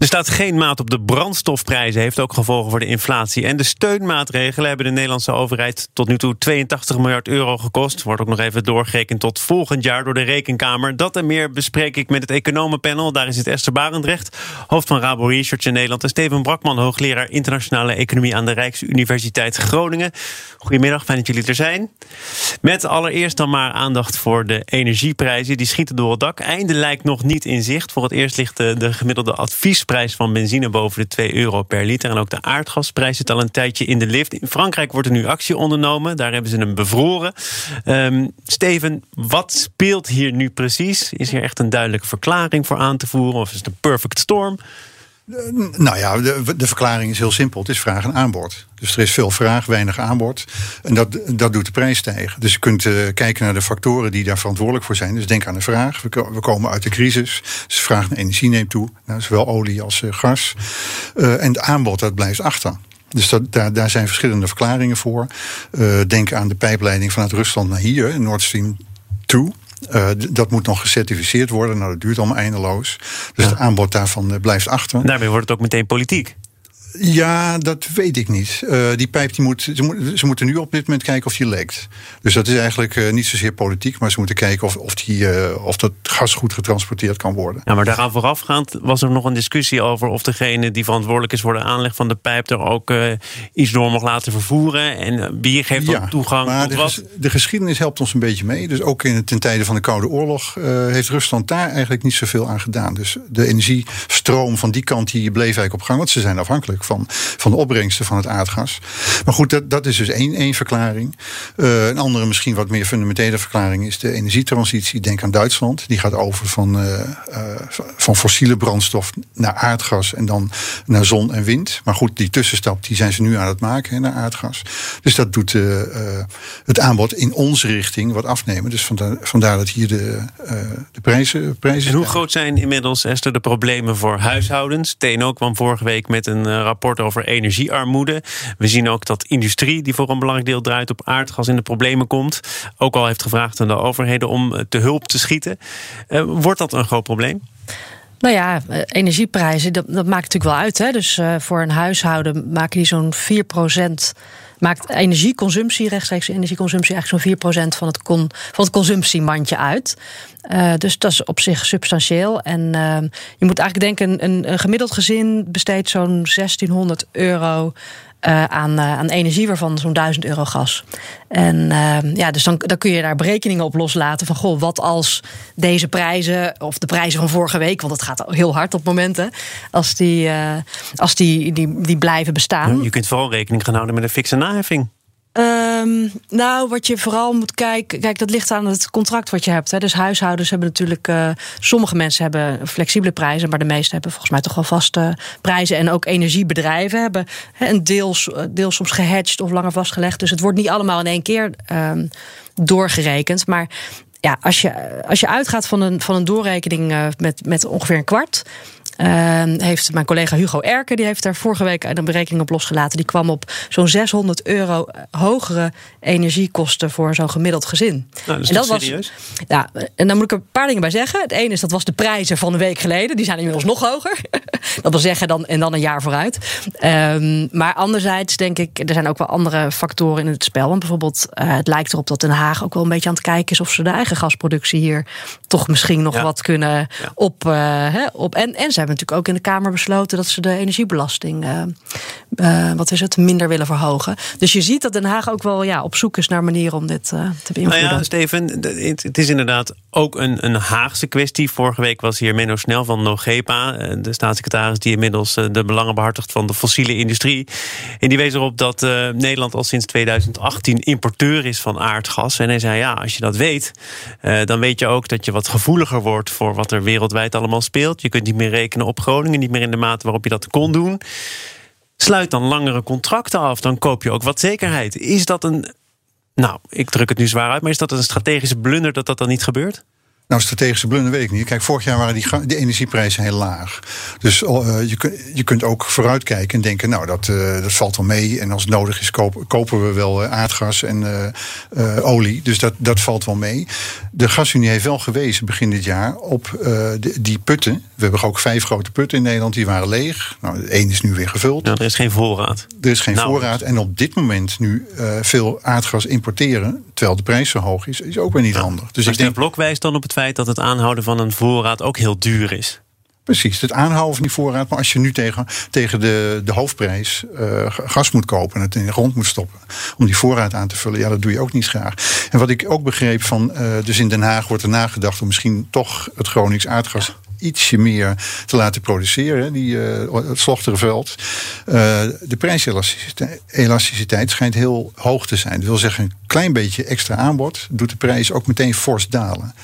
Er staat geen maat op de brandstofprijzen, heeft ook gevolgen voor de inflatie. En de steunmaatregelen hebben de Nederlandse overheid tot nu toe 82 miljard euro gekost. Wordt ook nog even doorgerekend tot volgend jaar door de Rekenkamer. Dat en meer bespreek ik met het economenpanel. Daar is het Esther Barendrecht, hoofd van Rabo Research in Nederland. En Steven Brakman, hoogleraar internationale economie aan de Rijksuniversiteit Groningen. Goedemiddag, fijn dat jullie er zijn. Met allereerst dan maar aandacht voor de energieprijzen. Die schieten door het dak. Einde lijkt nog niet in zicht. Voor het eerst ligt de, de gemiddelde advies prijs van benzine boven de 2 euro per liter. En ook de aardgasprijs zit al een tijdje in de lift. In Frankrijk wordt er nu actie ondernomen. Daar hebben ze hem bevroren. Um, Steven, wat speelt hier nu precies? Is hier echt een duidelijke verklaring voor aan te voeren? Of is het een perfect storm? Nou ja, de, verklaring is heel simpel. Het is vraag en aanbod. Dus er is veel vraag, weinig aanbod. En dat, dat doet de prijs stijgen. Dus je kunt uh, kijken naar de factoren die daar verantwoordelijk voor zijn. Dus denk aan de vraag. We, we komen uit de crisis. Dus de vraag naar energie neemt toe. Nou, zowel olie als uh, gas. En het aanbod, dat blijft achter. Dus daar, daar zijn verschillende verklaringen voor. denk aan de pijpleiding vanuit Rusland naar hier, Nord Stream 2. Uh, dat moet nog gecertificeerd worden. Nou, dat duurt allemaal eindeloos. Dus ja. het aanbod daarvan uh, blijft achter. Daarmee wordt het ook meteen politiek. Ja, dat weet ik niet. Uh, die pijp die moet ze, moet, ze, moeten nu op dit moment kijken of die lekt. Dus dat is eigenlijk uh, niet zozeer politiek, maar ze moeten kijken of, of, die, uh, of dat gas goed getransporteerd kan worden. Ja, maar daaraan voorafgaand was er nog een discussie over of degene die verantwoordelijk is voor de aanleg van de pijp er ook iets door mag laten vervoeren. En wie geeft ja, ook toegang maar de, wat? de geschiedenis helpt ons een beetje mee. Dus ook in, ten tijde van de Koude Oorlog heeft Rusland daar eigenlijk niet zoveel aan gedaan. Dus de energiestroom van die kant die bleef eigenlijk op gang, want ze zijn afhankelijk van, van de opbrengsten van het aardgas. Maar goed, dat, dat is dus één, één verklaring. Uh, een andere, misschien wat meer fundamentele verklaring is de energietransitie. Denk aan Duitsland. Die gaat over van, uh, uh, van fossiele brandstof naar aardgas en dan naar zon en wind. Maar goed, die tussenstap die zijn ze nu aan het maken hè, naar aardgas. Dus dat doet het aanbod in onze richting wat afnemen. Dus vandaar, vandaar dat hier de, de prijzen, prijzen. En hoe groot zijn inmiddels, Esther, de problemen voor huishoudens? TNO kwam vorige week met een rapport over energiearmoede. We zien ook dat industrie, die voor een belangrijk deel draait op aardgas, in de problemen komt. Ook al heeft gevraagd aan de overheden om te hulp te schieten. Uh, wordt dat een groot probleem? Nou ja, energieprijzen, dat, dat maakt natuurlijk wel uit. Hè? Dus voor een huishouden maken die zo'n 4 maakt energieconsumptie, rechtstreeks energieconsumptie, eigenlijk zo'n 4% van het, van het consumptiemandje uit. Uh, dus dat is op zich substantieel. En uh, je moet eigenlijk denken, een, een gemiddeld gezin besteedt zo'n 1600 euro uh, aan, uh, aan energie, waarvan zo'n 1000 euro gas. En uh, ja, dus dan, dan kun je daar berekeningen op loslaten van goh, wat als deze prijzen, of de prijzen van vorige week, want het gaat heel hard op momenten, als die, als die, die, die blijven bestaan. Je kunt vooral rekening gaan houden met een fixe naheffing. Um, nou, wat je vooral moet kijken. Kijk, dat ligt aan het contract wat je hebt. Hè. Dus huishoudens hebben natuurlijk. Uh, sommige mensen hebben flexibele prijzen, maar de meeste hebben volgens mij toch wel vaste prijzen. En ook energiebedrijven hebben hè, een deels, deels soms gehedged of langer vastgelegd. Dus het wordt niet allemaal in één keer um, doorgerekend. Maar ja, als je, als je uitgaat van een, van een doorrekening uh, met, met ongeveer een kwart. Uh, heeft mijn collega Hugo Erken, die heeft daar vorige week een berekening op losgelaten. Die kwam op zo'n 600 euro hogere energiekosten voor zo'n gemiddeld gezin. Nou, dat is en dat was, serieus? Ja, en dan moet ik er een paar dingen bij zeggen. Het ene is dat was de prijzen van een week geleden. Die zijn inmiddels nog hoger. dat wil zeggen dan en dan een jaar vooruit. Um, maar anderzijds denk ik, er zijn ook wel andere factoren in het spel. Want bijvoorbeeld, uh, het lijkt erop dat Den Haag ook wel een beetje aan het kijken is of ze de eigen gasproductie hier toch misschien nog ja. wat kunnen ja. op, uh, op. En, en ze hebben natuurlijk ook in de Kamer besloten dat ze de energiebelasting, uh, uh, wat is het, minder willen verhogen. Dus je ziet dat Den Haag ook wel ja, op zoek is naar manieren om dit uh, te beïnvloeden. Nou ja, Steven, het is inderdaad ook een, een Haagse kwestie. Vorige week was hier Menno Snel van Nogepa, de staatssecretaris die inmiddels de belangen behartigt van de fossiele industrie. En die wees erop dat Nederland al sinds 2018 importeur is van aardgas. En hij zei ja, als je dat weet, dan weet je ook dat je wat gevoeliger wordt voor wat er wereldwijd allemaal speelt. Je kunt niet meer rekenen op Groningen, niet meer in de mate waarop je dat kon doen. Sluit dan langere contracten af, dan koop je ook wat zekerheid. Is dat een Nou, ik druk het nu zwaar uit, maar is dat een strategische blunder dat dat dan niet gebeurt? Nou, strategische blunder weet ik niet. Kijk, vorig jaar waren die, de energieprijzen heel laag. Dus uh, je, je kunt ook vooruitkijken en denken, nou, dat, uh, dat valt wel mee. En als het nodig is, kopen, kopen we wel uh, aardgas en olie. Dus dat, dat valt wel mee. De gasunie heeft wel gewezen begin dit jaar op de, die putten. We hebben ook vijf grote putten in Nederland, die waren leeg. Nou, één is nu weer gevuld. Nou, er is geen voorraad. Er is geen nou, voorraad. En op dit moment nu veel aardgas importeren, terwijl de prijs zo hoog is, is ook weer niet handig. Dus ik denk, Blok wijst dan op het dat het aanhouden van een voorraad ook heel duur is. Precies, het aanhouden van die voorraad. Maar als je nu tegen, tegen de, de hoofdprijs uh, gas moet kopen en het in de grond moet stoppen om die voorraad aan te vullen, ja, dat doe je ook niet graag. En wat ik ook begreep van, uh, dus in Den Haag wordt er nagedacht om misschien toch het Gronings aardgas ietsje meer te laten produceren, die, uh, het Slochterenveld. Uh, de prijselasticiteit schijnt heel hoog te zijn. Dat wil zeggen, klein beetje extra aanbod doet de prijs ook meteen fors dalen.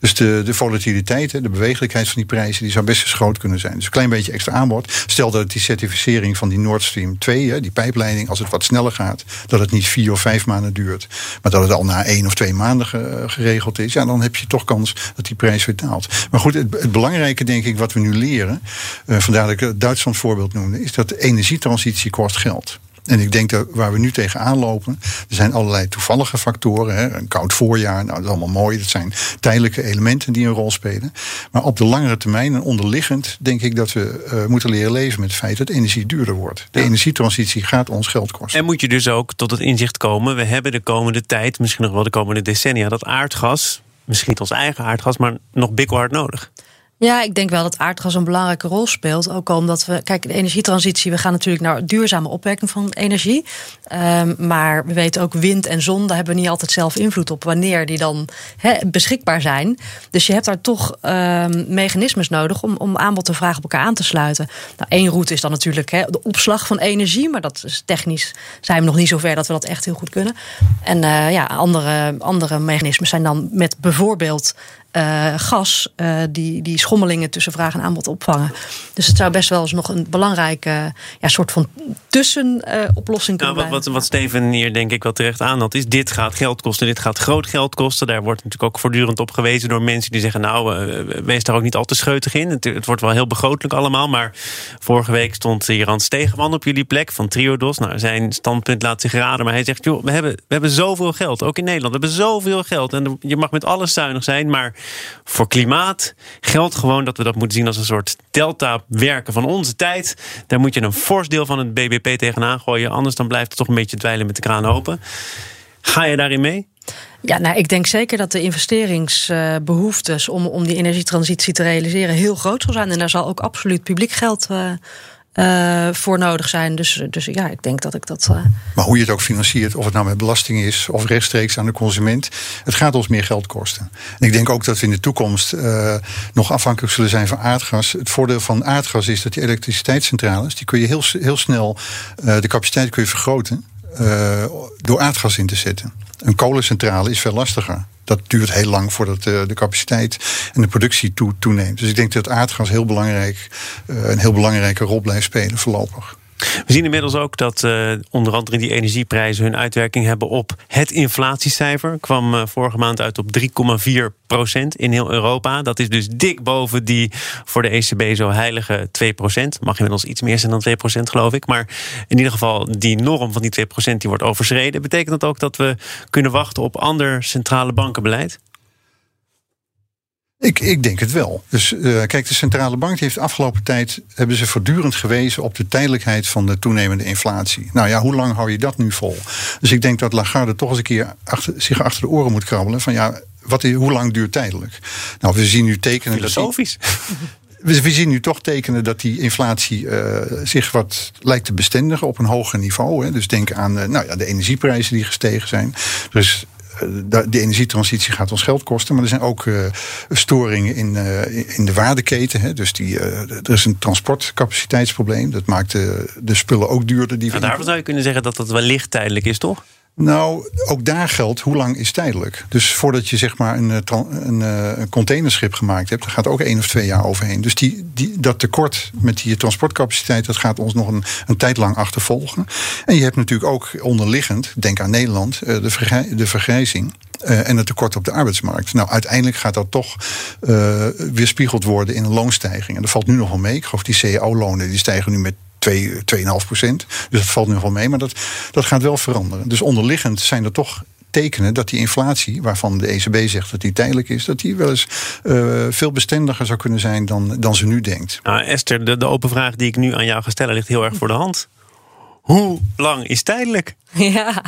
Dus de, de volatiliteit, de bewegelijkheid van die prijzen, die zou best eens groot kunnen zijn. Dus een klein beetje extra aanbod. Stel dat die certificering van die Nord Stream 2, die pijpleiding, als het wat sneller gaat, dat het niet vier of vijf maanden duurt, maar dat het al na één of twee maanden geregeld is, ja, dan heb je toch kans dat die prijs weer daalt. Maar goed, het, het belangrijke, denk ik, wat we nu leren, uh, vandaar dat ik het Duitsland voorbeeld noemde, is dat de energietransitie kost geld. En ik denk dat waar we nu tegenaan lopen, er zijn allerlei toevallige factoren. Hè, een koud voorjaar, nou dat is allemaal mooi. Dat zijn tijdelijke elementen die een rol spelen. Maar op de langere termijn en onderliggend denk ik dat we uh, moeten leren leven met het feit dat energie duurder wordt. De energietransitie gaat ons geld kosten. En moet je dus ook tot het inzicht komen, we hebben de komende tijd, misschien nog wel de komende decennia, dat aardgas, misschien ons eigen aardgas, maar nog bikkelhard nodig. Ja, ik denk wel dat aardgas een belangrijke rol speelt. Ook omdat we, kijk, de energietransitie, we gaan natuurlijk naar duurzame opwekking van energie. Um, maar we weten ook wind en zon, daar hebben we niet altijd zelf invloed op wanneer die dan beschikbaar zijn. Dus je hebt daar toch um, mechanismes nodig om, om aanbod en vraag op elkaar aan te sluiten. Nou, één route is dan natuurlijk de opslag van energie, maar dat is technisch zijn we nog niet zover dat we dat echt heel goed kunnen. En uh, ja, andere, andere mechanismes zijn dan met bijvoorbeeld uh, gas uh, die, die schommelingen tussen vraag en aanbod opvangen. Dus het zou best wel eens nog een belangrijke ja, soort van tussenoplossing uh, kunnen nou, wat, wat, Steven hier denk ik wel terecht aan had, is dit gaat geld kosten, dit gaat groot geld kosten. Daar wordt natuurlijk ook voortdurend op gewezen door mensen die zeggen, nou, wees daar ook niet al te scheutig in. Het, het, wordt wel heel begrotelijk allemaal, maar vorige week stond Jan Stegenman op jullie plek van Triodos. Nou, zijn standpunt laat zich raden, maar hij zegt, joh, we hebben, we hebben zoveel geld, ook in Nederland. We hebben zoveel geld en je mag met alles zuinig zijn, maar voor klimaat geldt gewoon dat we dat moeten zien als een soort delta-werken van onze tijd. Daar moet je een fors deel van het BBP tegenaan gooien. Anders dan blijft het toch een beetje dweilen met de kraan open. Ga je daarin mee? Ja, nou, ik denk zeker dat de investeringsbehoeftes om, om die energietransitie te realiseren heel groot zal zijn. En daar zal ook absoluut publiek geld uh, uh, voor nodig zijn. Dus, dus ja, ik denk dat ik dat. Uh... Maar hoe je het ook financiert, of het nou met belasting is of rechtstreeks aan de consument, het gaat ons meer geld kosten. En ik denk ook dat we in de toekomst uh, nog afhankelijk zullen zijn van aardgas. Het voordeel van aardgas is dat die elektriciteitscentrales, die kun je heel, heel snel, de capaciteit kun je vergroten door aardgas in te zetten. Een kolencentrale is veel lastiger dat duurt heel lang voordat de, de capaciteit en de productie toe, toeneemt. Dus ik denk dat aardgas heel belangrijk, uh, een heel belangrijke rol blijft spelen voorlopig. We zien inmiddels ook dat uh, onder andere die energieprijzen hun uitwerking hebben op het inflatiecijfer. Kwam uh, vorige maand uit op 3,4 procent in heel Europa. Dat is dus dik boven die voor de ECB zo heilige 2 procent. Mag inmiddels iets meer zijn dan 2 procent, geloof ik. Maar in ieder geval, die norm van die 2 procent die wordt overschreden. Betekent dat ook dat we kunnen wachten op ander centrale bankenbeleid? Ik, ik denk het wel. Dus uh, kijk, de centrale bank heeft de afgelopen tijd hebben ze voortdurend gewezen op de tijdelijkheid van de toenemende inflatie. Nou ja, hoe lang hou je dat nu vol? Dus ik denk dat Lagarde toch eens een keer achter, zich achter de oren moet krabbelen van ja, wat, hoe lang duurt tijdelijk? Nou, we zien nu tekenen. Filosofisch. we, zien nu toch tekenen dat die inflatie uh, zich wat lijkt te bestendigen op een hoger niveau. Hè. Dus denk aan uh, nou ja, de energieprijzen die gestegen zijn. Dus de, de energietransitie gaat ons geld kosten. Maar er zijn ook uh, storingen in, uh, in de waardeketen. Hè. Dus die, uh, er is een transportcapaciteitsprobleem. Dat maakt de, de spullen ook duurder. Die nou, daarvan zou je kunnen zeggen dat dat wellicht tijdelijk is, toch? Nou, ook daar geldt hoe lang is tijdelijk. Dus voordat je zeg maar een, eh, een, eh, een containerschip gemaakt hebt, daar gaat ook één of twee jaar overheen. Dus die, die, dat tekort met die transportcapaciteit, dat gaat ons nog een, een tijd lang achtervolgen. En je hebt natuurlijk ook onderliggend, denk aan Nederland, de, vergrij, de vergrijzing. En het tekort op de arbeidsmarkt. Nou, uiteindelijk gaat dat toch uh, weerspiegeld worden in een loonstijging. En dat valt nu nog wel mee. Ik geloof die cao-lonen die stijgen nu met 2,5 procent. Dus dat valt nu wel mee, maar dat, dat gaat wel veranderen. Dus onderliggend zijn er toch tekenen dat die inflatie, waarvan de ECB zegt dat die tijdelijk is, dat die wel eens uh, veel bestendiger zou kunnen zijn dan, dan ze nu denkt. Nou, Esther, de, de open vraag die ik nu aan jou ga stellen ligt heel erg voor de hand. Hoe lang is tijdelijk? Ja,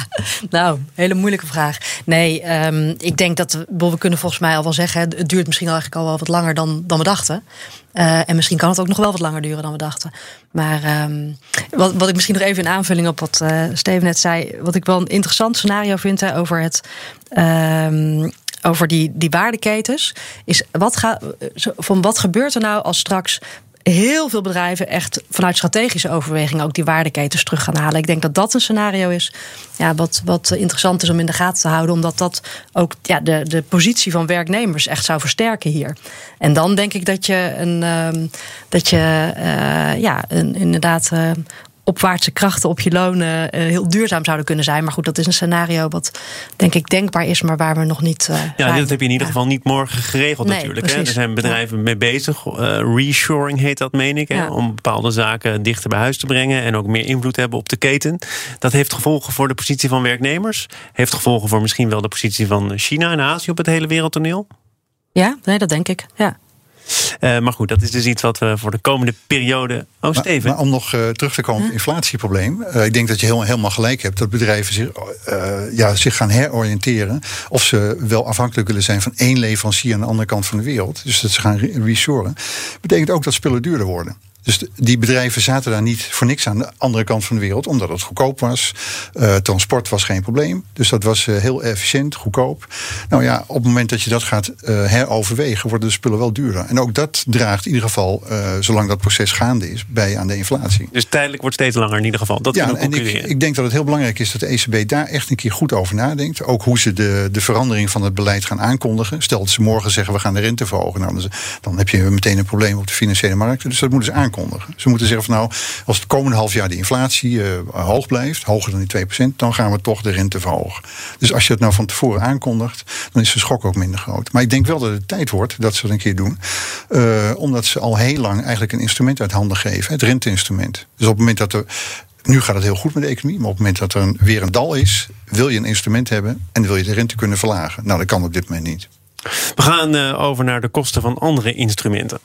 nou, hele moeilijke vraag. Nee, um, ik denk dat we, kunnen volgens mij al wel zeggen, het duurt misschien eigenlijk al wel wat langer dan, dan we dachten. Uh, en misschien kan het ook nog wel wat langer duren dan we dachten. Maar um, wat, wat ik misschien nog even in aanvulling op wat uh, Steven net zei, wat ik wel een interessant scenario vind hè, over het. Um, over die, die waardeketens. Is wat, van wat gebeurt er nou als straks heel veel bedrijven echt vanuit strategische overwegingen ook die waardeketens terug gaan halen. Ik denk dat dat een scenario is ja, wat, wat interessant is om in de gaten te houden, omdat dat ook ja, de, de positie van werknemers echt zou versterken hier. En dan denk ik dat je een um, dat je uh, ja, inderdaad uh, opwaartse krachten op je lonen uh, heel duurzaam zouden kunnen zijn. Maar goed, dat is een scenario wat denk ik denkbaar is, maar waar we nog niet. Uh, ja, zijn. dat heb je in ieder geval niet morgen geregeld nee, natuurlijk. Hè? Er zijn bedrijven ja. mee bezig. Uh, reshoring heet dat, meen ik. Ja. Om bepaalde zaken dichter bij huis te brengen en ook meer invloed te hebben op de keten. Dat heeft gevolgen voor de positie van werknemers. Heeft gevolgen voor misschien wel de positie van China en Azië op het hele wereldtoneel. Ja, nee, dat denk ik. Ja. Uh, maar goed, dat is dus iets wat we voor de komende periode. Oh, Steven. Maar, maar om nog uh, terug te komen op het inflatieprobleem. Uh, ik denk dat je heel, helemaal gelijk hebt dat bedrijven zich, ja, zich gaan heroriënteren. Of ze wel afhankelijk willen zijn van één leverancier aan de andere kant van de wereld. Dus dat ze gaan reshoren. Betekent ook dat spullen duurder worden. Dus die bedrijven zaten daar niet voor niks aan de andere kant van de wereld, omdat het goedkoop was. Uh, transport was geen probleem. Dus dat was uh, heel efficiënt, goedkoop. Nou ja, op het moment dat je dat gaat uh, heroverwegen, worden de spullen wel duurder. En ook dat draagt in ieder geval, zolang dat proces gaande is, bij aan de inflatie. Dus tijdelijk wordt steeds langer in ieder geval. Dat ja, en ik, ik, denk dat het heel belangrijk is dat de ECB daar echt een keer goed over nadenkt. Ook hoe ze de, de verandering van het beleid gaan aankondigen. Stel dat ze morgen zeggen we gaan de rente verhogen. Nou, dan, dan heb je meteen een probleem op de financiële markten. Dus dat moeten ze aankondigen Ze moeten zeggen van nou, als het komende half jaar de inflatie uh, hoog blijft, hoger dan die 2%, dan gaan we toch de rente verhogen. Dus als je het nou van tevoren aankondigt, dan is de schok ook minder groot. Maar ik denk wel dat het tijd wordt dat ze dat een keer doen. Uh, omdat ze al heel lang eigenlijk een instrument uit handen geven, het renteinstrument. Dus op het moment dat er nu gaat het heel goed met de economie, maar op het moment dat er weer een dal is, wil je een instrument hebben en wil je de rente kunnen verlagen. Nou, dat kan op dit moment niet. We gaan uh, over naar de kosten van andere instrumenten.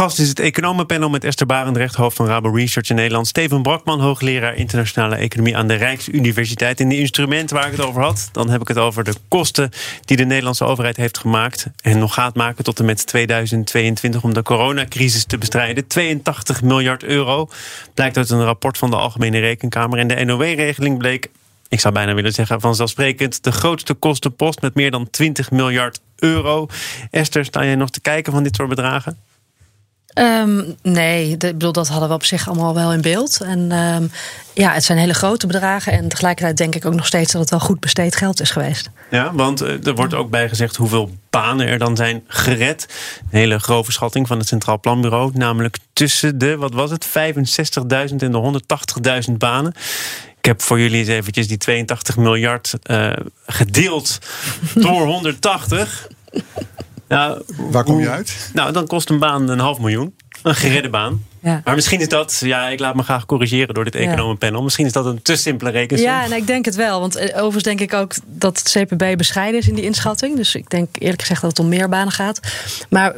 Gast is het economenpanel met Esther Barendrecht, hoofd van Rabo Research in Nederland. Steven Brakman, hoogleraar internationale economie aan de Rijksuniversiteit. In de instrumenten waar ik het over had, dan heb ik het over de kosten die de Nederlandse overheid heeft gemaakt en nog gaat maken tot en met 2022 om de coronacrisis te bestrijden. 82 miljard euro blijkt uit een rapport van de Algemene Rekenkamer. En de NOW-regeling bleek ik zou bijna willen zeggen vanzelfsprekend, de grootste kostenpost met meer dan 20 miljard euro. Esther, sta jij nog te kijken van dit soort bedragen? Um, nee, ik bedoel, dat hadden we op zich allemaal wel in beeld. En um, ja, het zijn hele grote bedragen. En tegelijkertijd denk ik ook nog steeds dat het wel goed besteed geld is geweest. Ja, want er wordt ook bij gezegd hoeveel banen er dan zijn gered. Een hele grove schatting van het Centraal Planbureau. Namelijk tussen de, wat was het, 65.000 en de 180.000 banen. Ik heb voor jullie eens eventjes die 82 miljard uh, gedeeld door 180. Nou, Waar kom je uit? Nou, dan kost een baan een half miljoen. Een geredde baan. Ja. Maar misschien is dat, ja, ik laat me graag corrigeren door dit economenpanel. Misschien is dat een te simpele rekensom. Ja, en ik denk het wel. Want eh, overigens denk ik ook dat het CPB bescheiden is in die inschatting. Dus ik denk eerlijk gezegd dat het om meer banen gaat. Maar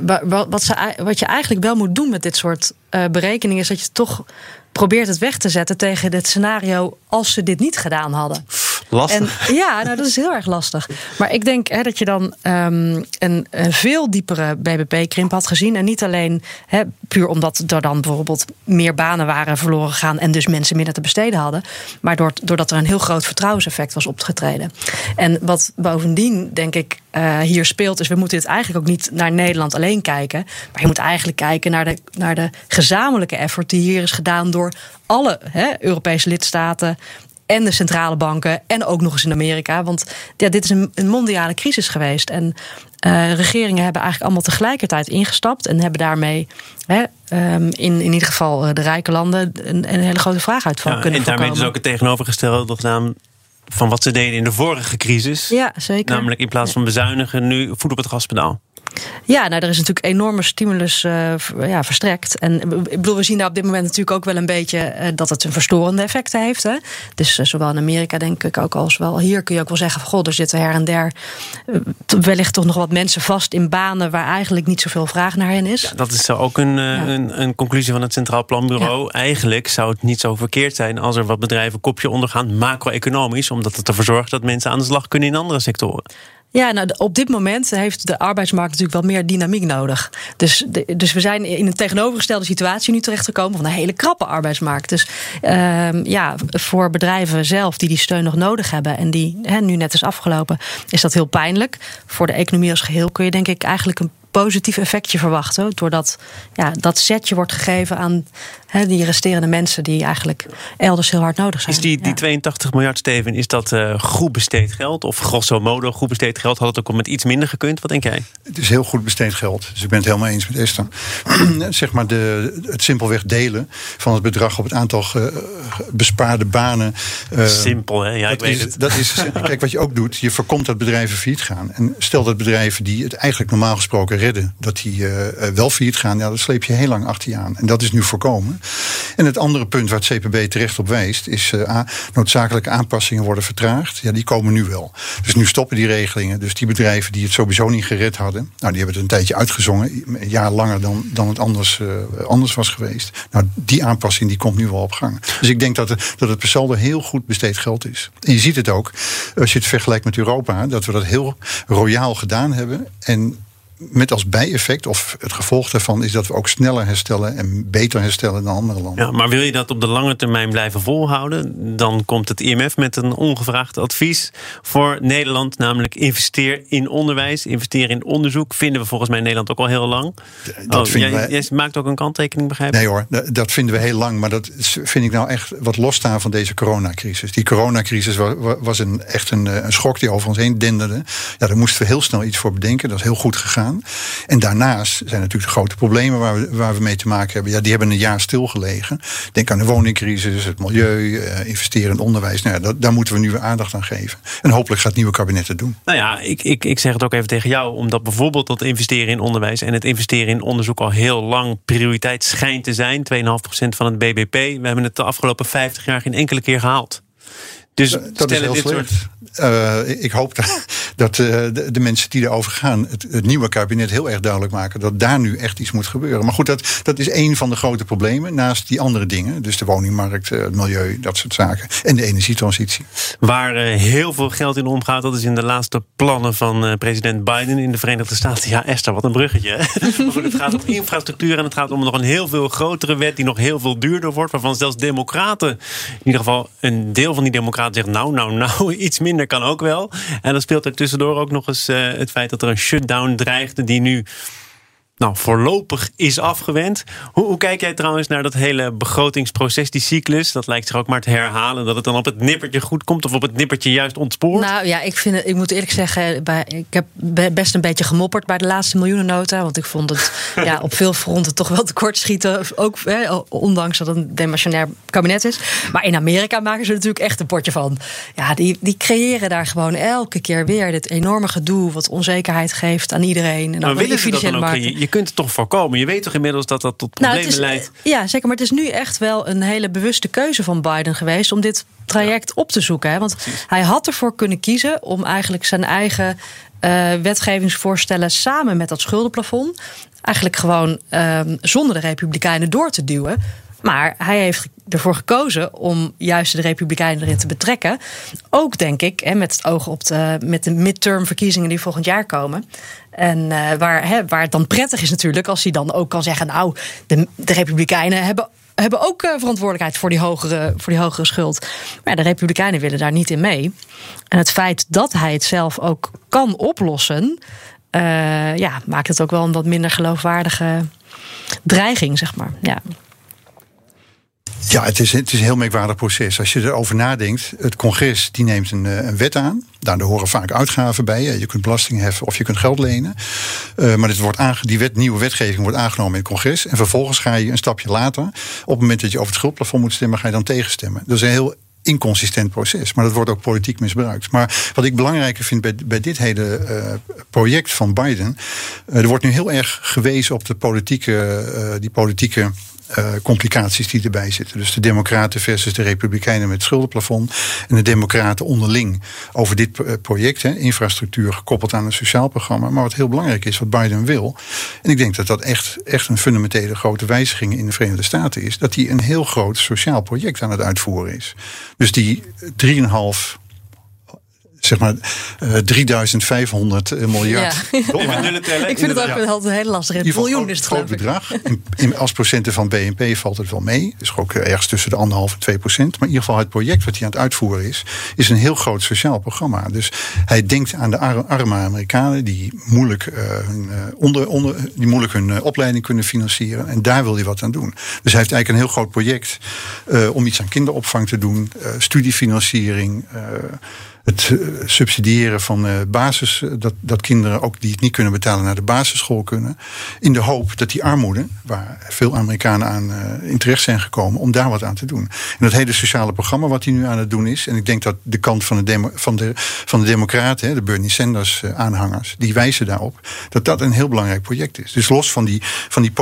wat, ze, wat je eigenlijk wel moet doen met dit soort uh, berekeningen, is dat je toch probeert het weg te zetten tegen het scenario als ze dit niet gedaan hadden. En, ja, nou dat is heel erg lastig. Maar ik denk hè, dat je dan um, een, een, veel diepere BBP-krimp had gezien. En niet alleen hè, puur omdat er dan bijvoorbeeld meer banen waren verloren gegaan. en dus mensen minder te besteden hadden. Maar doordat er een heel groot vertrouwenseffect was opgetreden. En wat bovendien, denk ik, uh, hier speelt, is we moeten dit eigenlijk ook niet naar Nederland alleen kijken. Maar je moet eigenlijk kijken naar de, naar de gezamenlijke effort die hier is gedaan door alle hè, Europese lidstaten en de centrale banken en ook nog eens in Amerika. Want ja, dit is een, een mondiale crisis geweest. En uh, regeringen hebben eigenlijk allemaal tegelijkertijd ingestapt en hebben daarmee hè, um, in, in ieder geval eh, de rijke landen een, een hele grote vraag uit van ja, kunnen En daarmee voorkomen. dus ook het tegenovergestelde gedaan van wat ze deden in de vorige crisis. Ja, zeker. Namelijk in plaats van bezuinigen nu voet op het gaspedaal. Ja, nou, er is natuurlijk enorme stimulus uh, ja, verstrekt. En ik bedoel, we zien daar op dit moment natuurlijk ook wel een beetje uh, dat het een verstorende effecten heeft. Hè? Dus uh, zowel in Amerika, denk ik ook, als wel hier kun je ook wel zeggen: van, goh, er zitten her en der wellicht toch nog wat mensen vast in banen waar eigenlijk niet zoveel vraag naar hen is. Ja, dat is ook een, ja. een, een, conclusie van het Centraal Planbureau. Ja. Eigenlijk zou het niet zo verkeerd zijn als er wat bedrijven kopje ondergaan, macro-economisch, omdat het ervoor zorgt dat mensen aan de slag kunnen in andere sectoren. Ja, nou, op dit moment heeft de arbeidsmarkt natuurlijk wel meer dynamiek nodig. Dus, dus we zijn in een tegenovergestelde situatie nu terechtgekomen van een hele krappe arbeidsmarkt. Dus uh, ja, voor bedrijven zelf die die steun nog nodig hebben en die hè, nu net is afgelopen, is dat heel pijnlijk. Voor de economie als geheel kun je denk ik eigenlijk een positief effectje verwachten. Doordat ja, dat setje wordt gegeven aan hè, die resterende mensen die eigenlijk elders heel hard nodig zijn. Is die, die ja. 82 miljard, Steven, is dat uh, goed besteed geld? Of grosso modo goed besteed geld? Had het ook met iets minder gekund? Wat denk jij? Het is heel goed besteed geld. Dus ik ben het helemaal eens met Esther. zeg maar de, het simpelweg delen van het bedrag op het aantal bespaarde banen. Uh, Simpel, hè? Ja, ik weet is, het. Dat is, kijk, wat je ook doet, je voorkomt dat bedrijven failliet gaan. En stel dat bedrijven die het eigenlijk normaal gesproken redden, dat die uh, wel failliet gaan, ja, dat sleep je heel lang achter je aan. En dat is nu voorkomen. En het andere punt waar het CPB terecht op wijst, is uh, noodzakelijke aanpassingen worden vertraagd. Ja, die komen nu wel. Dus nu stoppen die regelingen. Dus die bedrijven die het sowieso niet gered hadden, nou, die hebben het een tijdje uitgezongen, een jaar langer dan, dan het anders, anders was geweest. Nou, die aanpassing die komt nu wel op gang. Dus ik denk dat het, dat het per heel goed besteed geld is. En je ziet het ook, als je het vergelijkt met Europa, dat we dat heel royaal gedaan hebben. En met als bijeffect, of het gevolg daarvan, is dat we ook sneller herstellen en beter herstellen dan andere landen. Ja, maar wil je dat op de lange termijn blijven volhouden, dan komt het IMF met een ongevraagd advies voor Nederland, namelijk investeer in onderwijs, investeer in onderzoek. Vinden we volgens mij in Nederland ook al heel lang. Dat oh, jij, wij... jij, maakt ook een kanttekening, begrijp ik? Nee hoor, dat vinden we heel lang, maar dat vind ik nou echt wat losstaan van deze coronacrisis. Die coronacrisis was een, echt een, een schok die over ons heen denderde. Ja, daar moesten we heel snel iets voor bedenken. Dat is heel goed gegaan. En daarnaast zijn natuurlijk de grote problemen waar we, waar we mee te maken hebben. Ja, die hebben een jaar stilgelegen. Denk aan de woningcrisis, het milieu, uh, investeren in onderwijs. Nou dat, daar moeten we nu weer aandacht aan geven. En hopelijk gaat het nieuwe kabinet het doen. Nou ja, ik, ik, ik zeg het ook even tegen jou. Omdat bijvoorbeeld dat investeren in onderwijs en het investeren in onderzoek al heel lang prioriteit schijnt te zijn. 2,5% van het BBP. We hebben het de afgelopen 50 jaar geen enkele keer gehaald. Dus dat is heel slecht. Soort... Uh, ik hoop dat, dat uh, de, de, mensen die erover gaan, het, het, nieuwe kabinet heel erg duidelijk maken dat daar nu echt iets moet gebeuren. Maar goed, dat, dat is één van de grote problemen naast die andere dingen. Dus de woningmarkt, het milieu, dat soort zaken. En de energietransitie. Waar uh, heel veel geld in omgaat, dat is in de laatste plannen van president Biden in de Verenigde Staten. Ja, Esther, wat een bruggetje. maar goed, het gaat om infrastructuur en het gaat om nog een heel veel grotere wet die nog heel veel duurder wordt. Waarvan zelfs democraten, in ieder geval een deel van die democraten zegt nou, nou, nou, iets minder kan ook wel. En dan speelt er tussendoor ook nog eens uh, het feit dat er een shutdown dreigde die nu nou, voorlopig is afgewend. Hoe, hoe, kijk jij trouwens naar dat hele begrotingsproces, die cyclus? Dat lijkt zich ook maar te herhalen. Dat het dan op het nippertje goed komt of op het nippertje juist ontspoort? Nou ja, ik, vind ik moet eerlijk zeggen, bij, ik heb best een beetje gemopperd bij de laatste miljoenennota. Want ik vond het ja, op veel fronten toch wel tekortschieten. Ook hè, ondanks dat het een demissionair kabinet is. Maar in Amerika maken ze natuurlijk echt een potje van. Ja, die, die creëren daar gewoon elke keer weer dit enorme gedoe. wat onzekerheid geeft aan iedereen. En maar willen ze dat dan ook? Je, je kunt het toch voorkomen? Je weet toch inmiddels dat dat tot problemen nou, is, leidt? Ja, zeker. Maar het is nu echt wel een hele bewuste keuze van Biden geweest om dit traject ja. op te zoeken. Hè? Want Precies. hij had ervoor kunnen kiezen om eigenlijk zijn eigen uh, wetgevingsvoorstellen samen met dat schuldenplafond. eigenlijk gewoon uh, zonder de Republikeinen door te duwen. Maar hij heeft ervoor gekozen om juist de Republikeinen erin te betrekken. Ook denk ik, hè, met het oog op de, met de midterm verkiezingen die volgend jaar komen. En uh, waar, hè, waar het dan prettig is natuurlijk, als hij dan ook kan zeggen: Nou, de, Republikeinen hebben hebben ook uh, verantwoordelijkheid voor die, hogere, voor die hogere schuld. Maar de Republikeinen willen daar niet in mee. En het feit dat hij het zelf ook kan oplossen, uh, ja, maakt het ook wel een wat minder geloofwaardige dreiging, zeg maar. Ja. Ja, het is, het is een heel merkwaardig proces. Als je erover nadenkt, het congres die neemt een, een wet aan. Daar horen vaak uitgaven bij. Je kunt belasting heffen of je kunt geld lenen. Uh, maar dit wordt die wet, nieuwe wetgeving wordt aangenomen in het congres. En vervolgens ga je een stapje later, op het moment dat je over het schuldplafond moet stemmen, ga je dan tegenstemmen. Dat is een heel inconsistent proces. Maar dat wordt ook politiek misbruikt. Maar wat ik belangrijker vind bij, bij dit hele uh, project van Biden. Er wordt nu heel erg gewezen op de politieke, die politieke uh, complicaties die erbij zitten. Dus de Democraten versus de Republikeinen met schuldenplafond. En de Democraten onderling over dit project. Hè, infrastructuur gekoppeld aan een sociaal programma. Maar wat heel belangrijk is, wat Biden wil. En ik denk dat dat echt, echt een fundamentele grote wijziging in de Verenigde Staten is. Dat hij een heel groot sociaal project aan het uitvoeren is. Dus die 3,5 zeg maar uh, 3500 miljard ja. dollar. Ik vind het ook altijd heel lastig. Het miljoen is het groot bedrag. In, in, als procenten van BNP valt het wel mee. Dus ook ergens tussen de anderhalf en 2 procent. Maar in ieder geval het project wat hij aan het uitvoeren is, is een heel groot sociaal programma. Dus hij denkt aan de arme Amerikanen die moeilijk, uh, hun, onder, onder, die moeilijk hun uh, opleiding kunnen financieren. En daar wil hij wat aan doen. Dus hij heeft eigenlijk een heel groot project uh, om iets aan kinderopvang te doen, studiefinanciering het uh, subsidiëren van uh, basis, dat, dat kinderen ook die het niet kunnen betalen naar de basisschool kunnen. In de hoop dat die armoede, waar veel Amerikanen aan in terecht zijn gekomen, om daar wat aan te doen. En dat hele sociale programma wat hij nu aan het doen is, en ik denk dat de kant van de, demo, van de, van de Democraten, de Bernie Sanders aanhangers, die wijzen daarop dat dat een heel belangrijk project is. Dus los van die, van die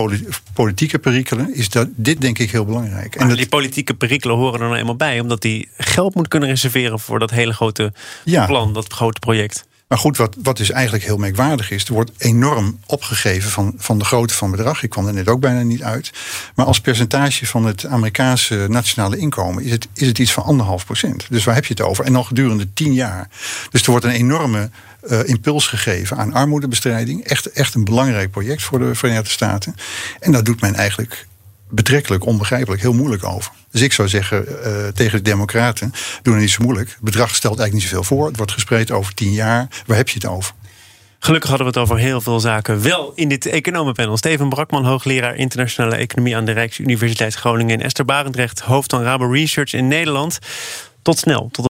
politieke perikelen is dat, dit denk ik heel belangrijk. Maar en dat, die politieke perikelen horen er nou eenmaal bij, omdat die geld moet kunnen reserveren voor dat hele grote ja. plan, dat grote project. Maar goed, wat, wat dus eigenlijk heel merkwaardig is, er wordt enorm opgegeven van, van de grootte van bedrag. Ik kwam er net ook bijna niet uit. Maar als percentage van het Amerikaanse nationale inkomen is het, is het iets van anderhalf procent. Dus waar heb je het over? En nog gedurende tien jaar. Dus er wordt een enorme uh, impuls gegeven aan armoedebestrijding. Echt, echt een belangrijk project voor de Verenigde Staten. En dat doet men eigenlijk betrekkelijk onbegrijpelijk heel moeilijk over. Dus ik zou zeggen uh, tegen de Democraten: doe het niet zo moeilijk. Het bedrag stelt eigenlijk niet zoveel voor. Het wordt gespreid over tien jaar. Waar heb je het over? Gelukkig hadden we het over heel veel zaken wel in dit economenpanel. Steven Brakman, hoogleraar internationale economie aan de Rijksuniversiteit Groningen. En Esther Barendrecht, hoofd van Rabo Research in Nederland. Tot snel. Tot